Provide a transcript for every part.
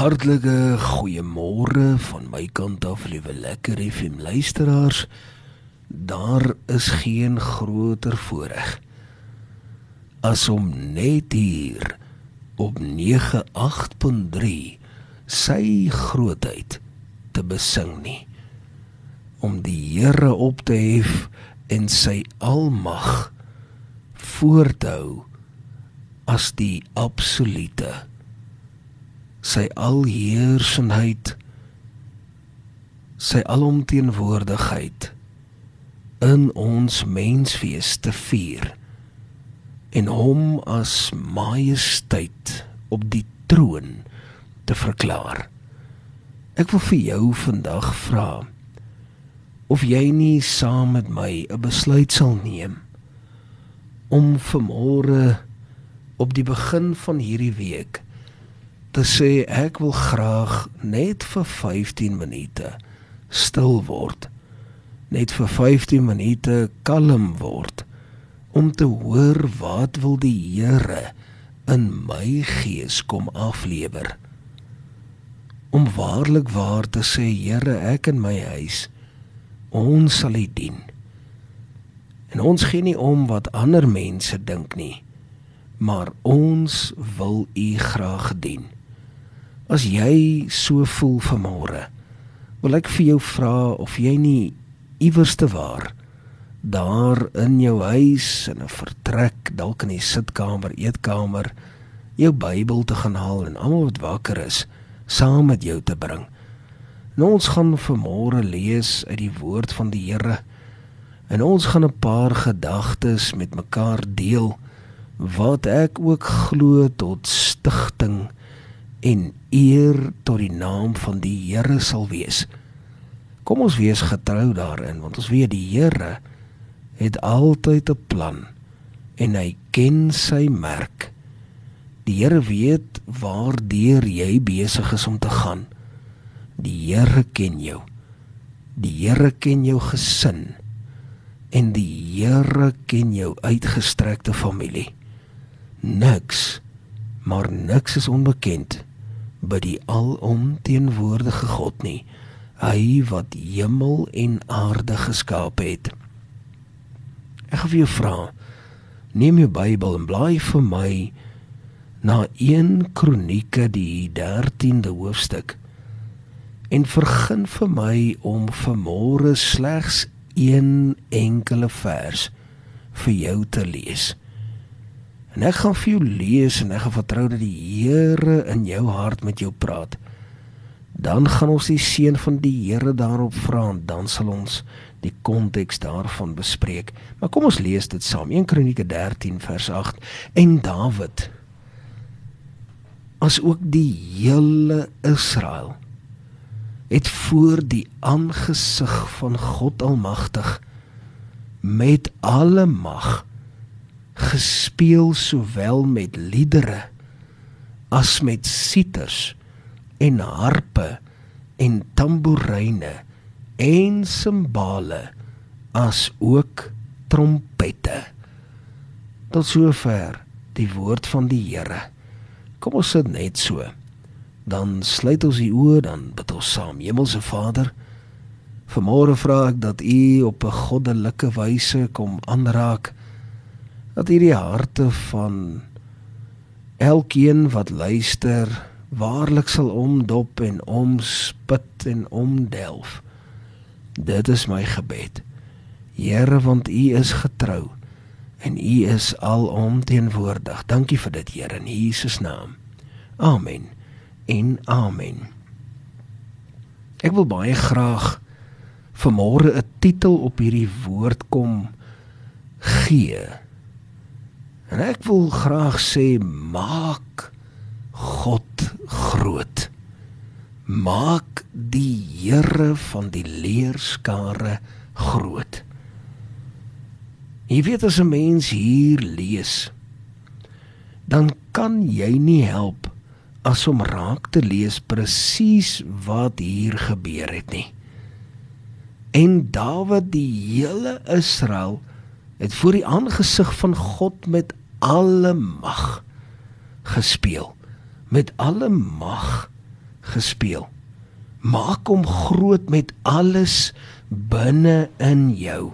Hartlike goeiemôre van my kant af, liewe lekker FM luisteraars. Daar is geen groter voorreg as om net hier op 98.3 sy grootheid te besing nie. Om die Here op te hef en sy almag voor te hou as die absolute sy alheersendheid sy alomteenwoordigheid in ons menswees te vier en hom as majesteit op die troon te verklaar. Ek wil vir jou vandag vra of jy nie saam met my 'n besluit sal neem om vanmôre op die begin van hierdie week te sê ek wil graag net vir 15 minute stil word. Net vir 15 minute kalm word om te hoor wat wil die Here in my gees kom aflewer. Om waarlik waar te sê Here, ek in my huis ons sal U dien. En ons gee nie om wat ander mense dink nie, maar ons wil U graag dien. As jy so voel vanmôre, wil ek vir jou vra of jy nie iewers te waar daar in jou huis in 'n vertrek, dalk in die sitkamer, eetkamer, jou Bybel te gaan haal en almal wat wakker is, saam met jou te bring. Nou ons gaan vanmôre lees uit die woord van die Here en ons gaan 'n paar gedagtes met mekaar deel wat ek ook glo tot stigting en eer tot die naam van die Here sal wees. Kom ons wees getrou daarin want ons weet die Here het altyd 'n plan en hy ken sy merk. Die Here weet waardeur jy besig is om te gaan. Die Here ken jou. Die Here ken jou gesin en die Here ken jou uitgestrekte familie. Niks maar niks is onbekend by die alomteenwoordige God nie hy wat hemel en aarde geskaap het. Ek wil jou vra neem jou Bybel en blaai vir my na 1 Kronieke die 13de hoofstuk en vergun vir my om vanmôre slegs een enkele vers vir jou te lees En ek gaan vir jou lees en ek gaan vertrou dat die Here in jou hart met jou praat. Dan gaan ons die seën van die Here daarop vra en dan sal ons die konteks daarvan bespreek. Maar kom ons lees dit saam. 1 Kronieke 13 vers 8 en Dawid as ook die hele Israel het voor die aangesig van God Almagtig met alle mag gespeel sowel met liedere as met siters en harpe en tamboeryne en simbale as ook trompette. Tot sover die woord van die Here. Kom ons sit net so. Dan sluit ons die oë dan bid ons saam. Hemelse Vader Vanmôre vra ek dat U op 'n goddelike wyse kom aanraak dat hierdie harte van elkeen wat luister waarlik sal omdop en omspit en omdelf. Dit is my gebed. Here, want U is getrou en U is alomteenwoordig. Dankie vir dit, Here, in Jesus naam. Amen. En amen. Ek wil baie graag vanmôre 'n titel op hierdie woord kom gee. En ek wil graag sê maak God groot. Maak die Here van die leerskare groot. Jy weet as 'n mens hier lees, dan kan jy nie help as om raak te lees presies wat hier gebeur het nie. En Dawid die hele Israel het voor die aangesig van God met alle mag gespeel met alle mag gespeel. Maak hom groot met alles binne in jou.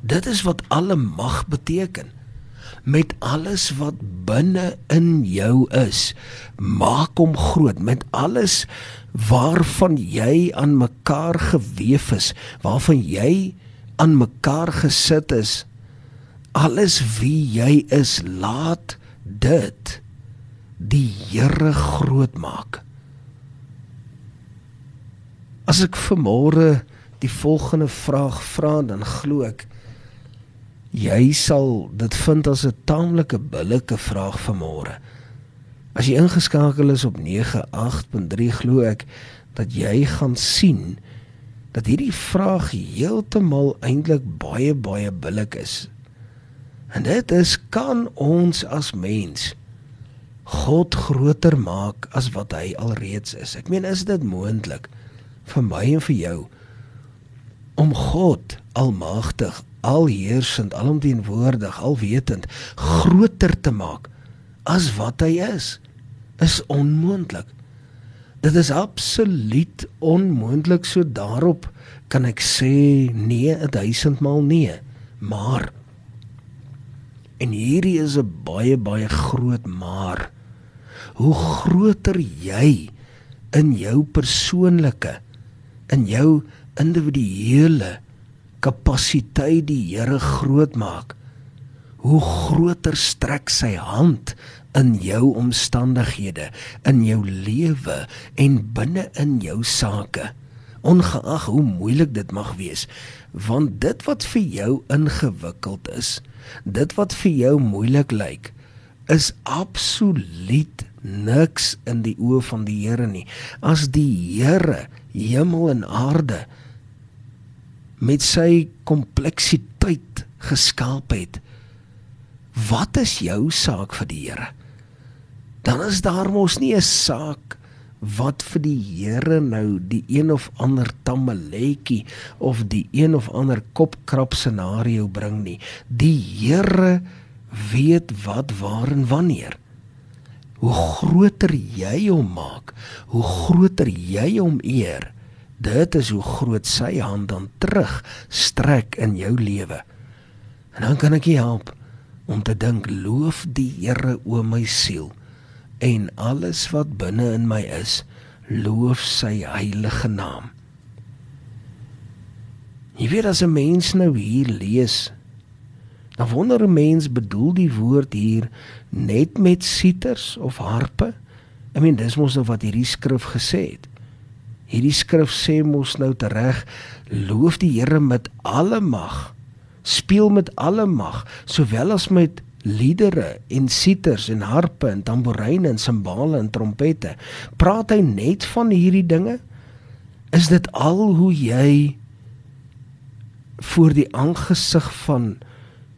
Dit is wat alle mag beteken. Met alles wat binne in jou is, maak hom groot met alles waarvan jy aan mekaar gewewe is, waarvan jy aan mekaar gesit is. Alles wie jy is, laat dit die Here groot maak. As ek vanmôre die volgende vraag vra, dan glo ek jy sal dit vind as 'n taamlike billike vraag vanmôre. As jy ingeskakel is op 98.3 glo ek dat jy gaan sien dat hierdie vraag heeltemal eintlik baie baie billik is. En dit is kan ons as mens God groter maak as wat hy alreeds is. Ek meen is dit moontlik? vir my en vir jou om God almagtig, alheersend, alomteenwoordig, alwetend groter te maak as wat hy is is onmoontlik. Dit is absoluut onmoontlik so daarop kan ek sê nee 1000 maal nee. Maar en hierdie is 'n baie baie groot maar. Hoe groter jy in jou persoonlike in jou individuele kapasiteit die Here groot maak, hoe groter strek sy hand in jou omstandighede, in jou lewe en binne in jou sake. Ongeag hoe moeilik dit mag wees, want dit wat vir jou ingewikkeld is, dit wat vir jou moeilik lyk, is absoluut niks in die oë van die Here nie. As die Here hemel en aarde met sy kompleksiteit geskaap het, wat is jou saak vir die Here? Dan is daar mos nie 'n saak wat vir die Here nou die een of ander tammeletjie of die een of ander kopkrap scenario bring nie. Die Here weet wat waar en wanneer hoe groter jy hom maak, hoe groter jy hom eer, dit is hoe groot sy hand dan terug strek in jou lewe. En dan kan ek jou help om te dink loof die Here o my siel en alles wat binne in my is, loof sy heilige naam. Jy weet as 'n mens nou hier lees Dan wonder 'n mens bedoel die woord hier net met siters of harpe? Ek meen dis mos nou wat hierdie skrif gesê het. Hierdie skrif sê mos nou tereg loof die Here met alle mag. Speel met alle mag, sowel as met liedere en siters en harpe en tamboerine en simbale en trompette. Praat hy net van hierdie dinge? Is dit al hoe jy voor die aangesig van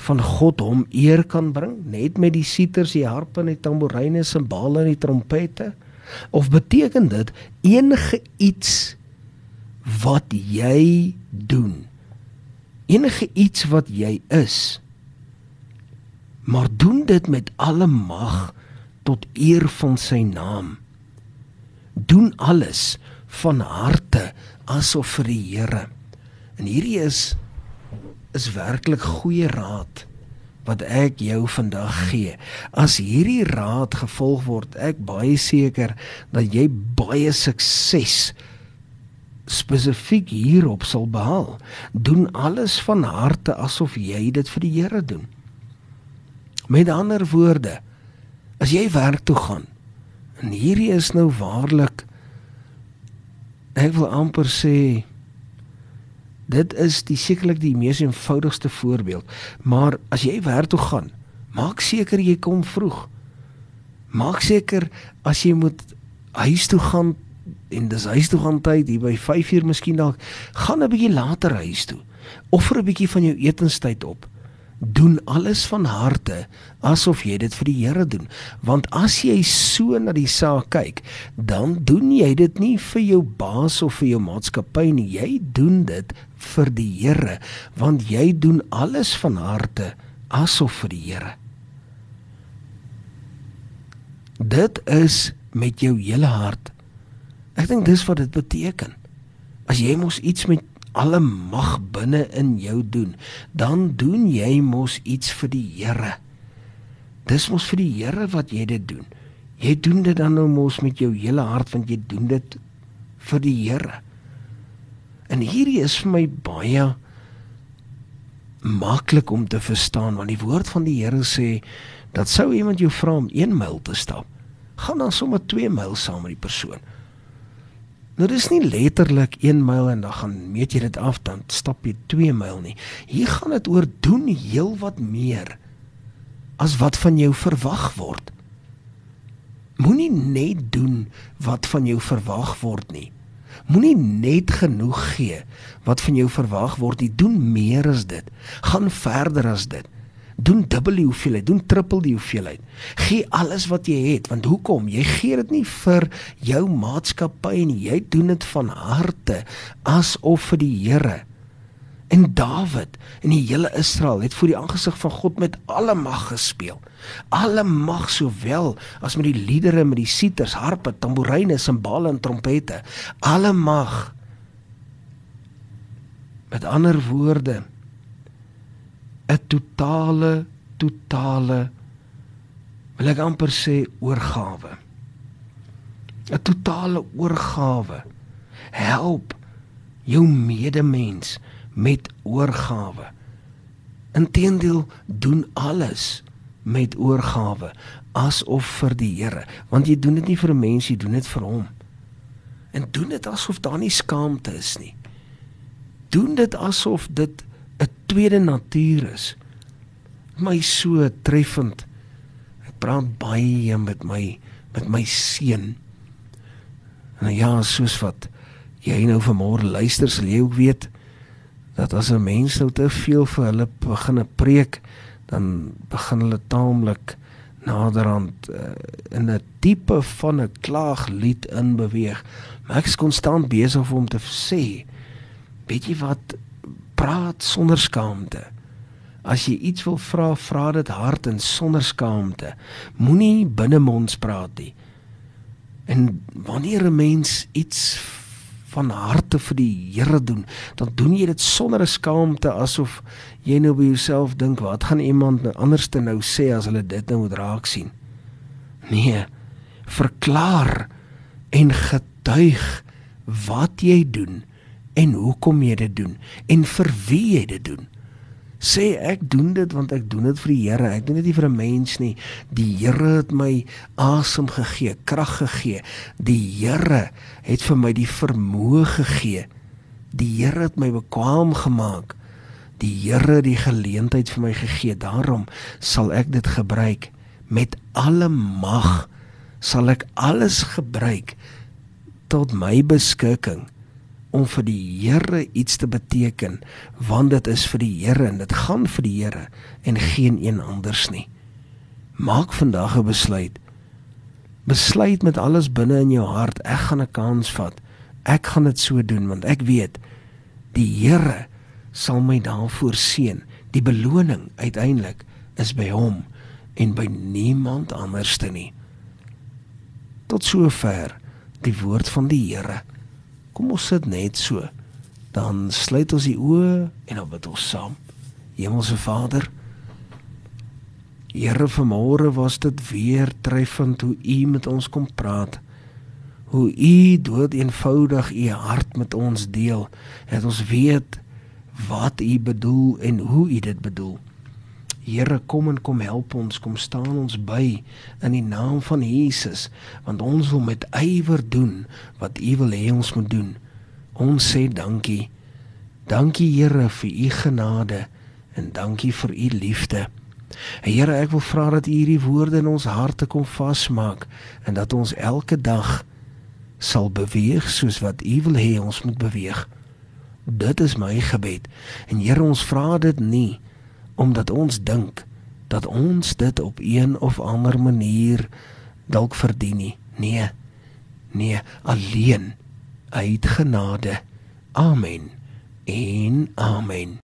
van God hom eer kan bring net met die siters, die harpe en die tamboerine, simbale en die trompette? Of beteken dit enige iets wat jy doen? Enige iets wat jy is? Maar doen dit met alle mag tot eer van sy naam. Doen alles van harte asof vir die Here. En hierdie is is werklik goeie raad wat ek jou vandag gee. As hierdie raad gevolg word, ek baie seker dat jy baie sukses spesifiek hierop sal behaal. Doen alles van harte asof jy dit vir die Here doen. Met ander woorde, as jy werk toe gaan en hierdie is nou waarlik ek wil amper sê Dit is die sekerlik die mees eenvoudigste voorbeeld. Maar as jy werk toe gaan, maak seker jy kom vroeg. Maak seker as jy moet huis toe gaan en dis huis toe gaan tyd hier by 5uur miskien dalk, gaan 'n bietjie later huis toe. Offer 'n bietjie van jou etenstyd op doen alles van harte asof jy dit vir die Here doen. Want as jy so na die saak kyk dan doen jy dit nie vir jou baas of vir jou maatskappy nie. Jy doen dit vir die Here want jy doen alles van harte asof vir die Here. Dit is met jou hele hart. Ek dink dis wat dit beteken. As jy mos iets met alle mag binne in jou doen, dan doen jy mos iets vir die Here. Dis mos vir die Here wat jy dit doen. Jy doen dit dan nou mos met jou hele hart want jy doen dit vir die Here. En hierdie is vir my baie maklik om te verstaan want die woord van die Here sê dat sou iemand jou vra om 1 myl te stap, gaan dan sommer 2 myl saam met die persoon. Nou dis nie letterlik 1 myl en dan gaan meet jy dit af dan stap jy 2 myl nie. Hier gaan dit oor doen heel wat meer as wat van jou verwag word. Moenie net doen wat van jou verwag word nie. Moenie net genoeg gee wat van jou verwag word nie. Doen meer as dit. Gaan verder as dit doen dubbel die hoeveelheid, doen triple die hoeveelheid. Gee alles wat jy het, want hoekom? Jy gee dit nie vir jou maatskappy nie, jy doen dit van harte asof vir die Here. En Dawid en die hele Israel het voor die aangesig van God met alle mag gespeel. Alle mag sowel as met die liedere, met die siters, harpe, tamboerine, simbale en trompette. Alle mag. Met ander woorde, 'n totale totale wil ek amper sê oorgawe. 'n Totale oorgawe. Help jou medemens met oorgawe. Inteendeel doen alles met oorgawe asof vir die Here, want jy doen dit nie vir 'n mens, jy doen dit vir hom. En doen dit asof daar nie skaamte is nie. Doen dit asof dit 'n tweede natuur is. My so treffend. Ek praat baie met my met my seun. En ja, soos wat jy nou vanmôre luister, sal jy ook weet dat as 'n mens nou te veel vir hulle begin preek, dan begin hulle taamlik naderhand uh, in 'n tipe van 'n klaaglied inbeweeg. Maar ek is konstant besig om te sê, weet jy wat praat sonder skaamte. As jy iets wil vra, vra dit hard en sonder skaamte. Moenie binnemonds praat nie. En wanneer 'n mens iets van harte vir die Here doen, dan doen jy dit sonder skaamte asof jy nou by jouself dink, wat gaan iemand nou anders te nou sê as hulle dit nou moet raak sien? Nee, verklaar en getuig wat jy doen en hoekom jy dit doen en vir wie jy dit doen. Sê ek doen dit want ek doen dit vir die Here. Ek doen dit nie vir 'n mens nie. Die Here het my asem gegee, krag gegee. Die Here het vir my die vermoë gegee. Die Here het my bekwam gemaak. Die Here die geleentheid vir my gegee. Daarom sal ek dit gebruik met alle mag. Sal ek alles gebruik tot my beskikking om vir die Here iets te beteken, want dit is vir die Here en dit gaan vir die Here en geen een anders nie. Maak vandag 'n besluit. Besluit met alles binne in jou hart, ek gaan 'n kans vat. Ek gaan dit so doen want ek weet die Here sal my daarvoor seën. Die beloning uiteindelik is by hom en by niemand anderste nie. Tot sover die woord van die Here. Kom ons sit net so. Dan sluit ons die oë en dan bid ons saam. Hemelse Vader, Here vanmôre was dit weer treffend hoe U met ons kom praat. Hoe U dood eenvoudig U hart met ons deel. Het ons weet wat U bedoel en hoe U dit bedoel. Here kom en kom help ons, kom staan ons by in die naam van Jesus, want ons wil met ywer doen wat U wil hê ons moet doen. Ons sê dankie. Dankie Here vir U genade en dankie vir U liefde. Here, ek wil vra dat U hierdie woorde in ons harte kom vasmaak en dat ons elke dag sal beweeg soos wat U wil hê ons moet beweeg. Dit is my gebed. En Here, ons vra dit nie omdat ons dink dat ons dit op een of ander manier dalk verdien nie. Nee. Nee, alleen uit genade. Amen. En amen.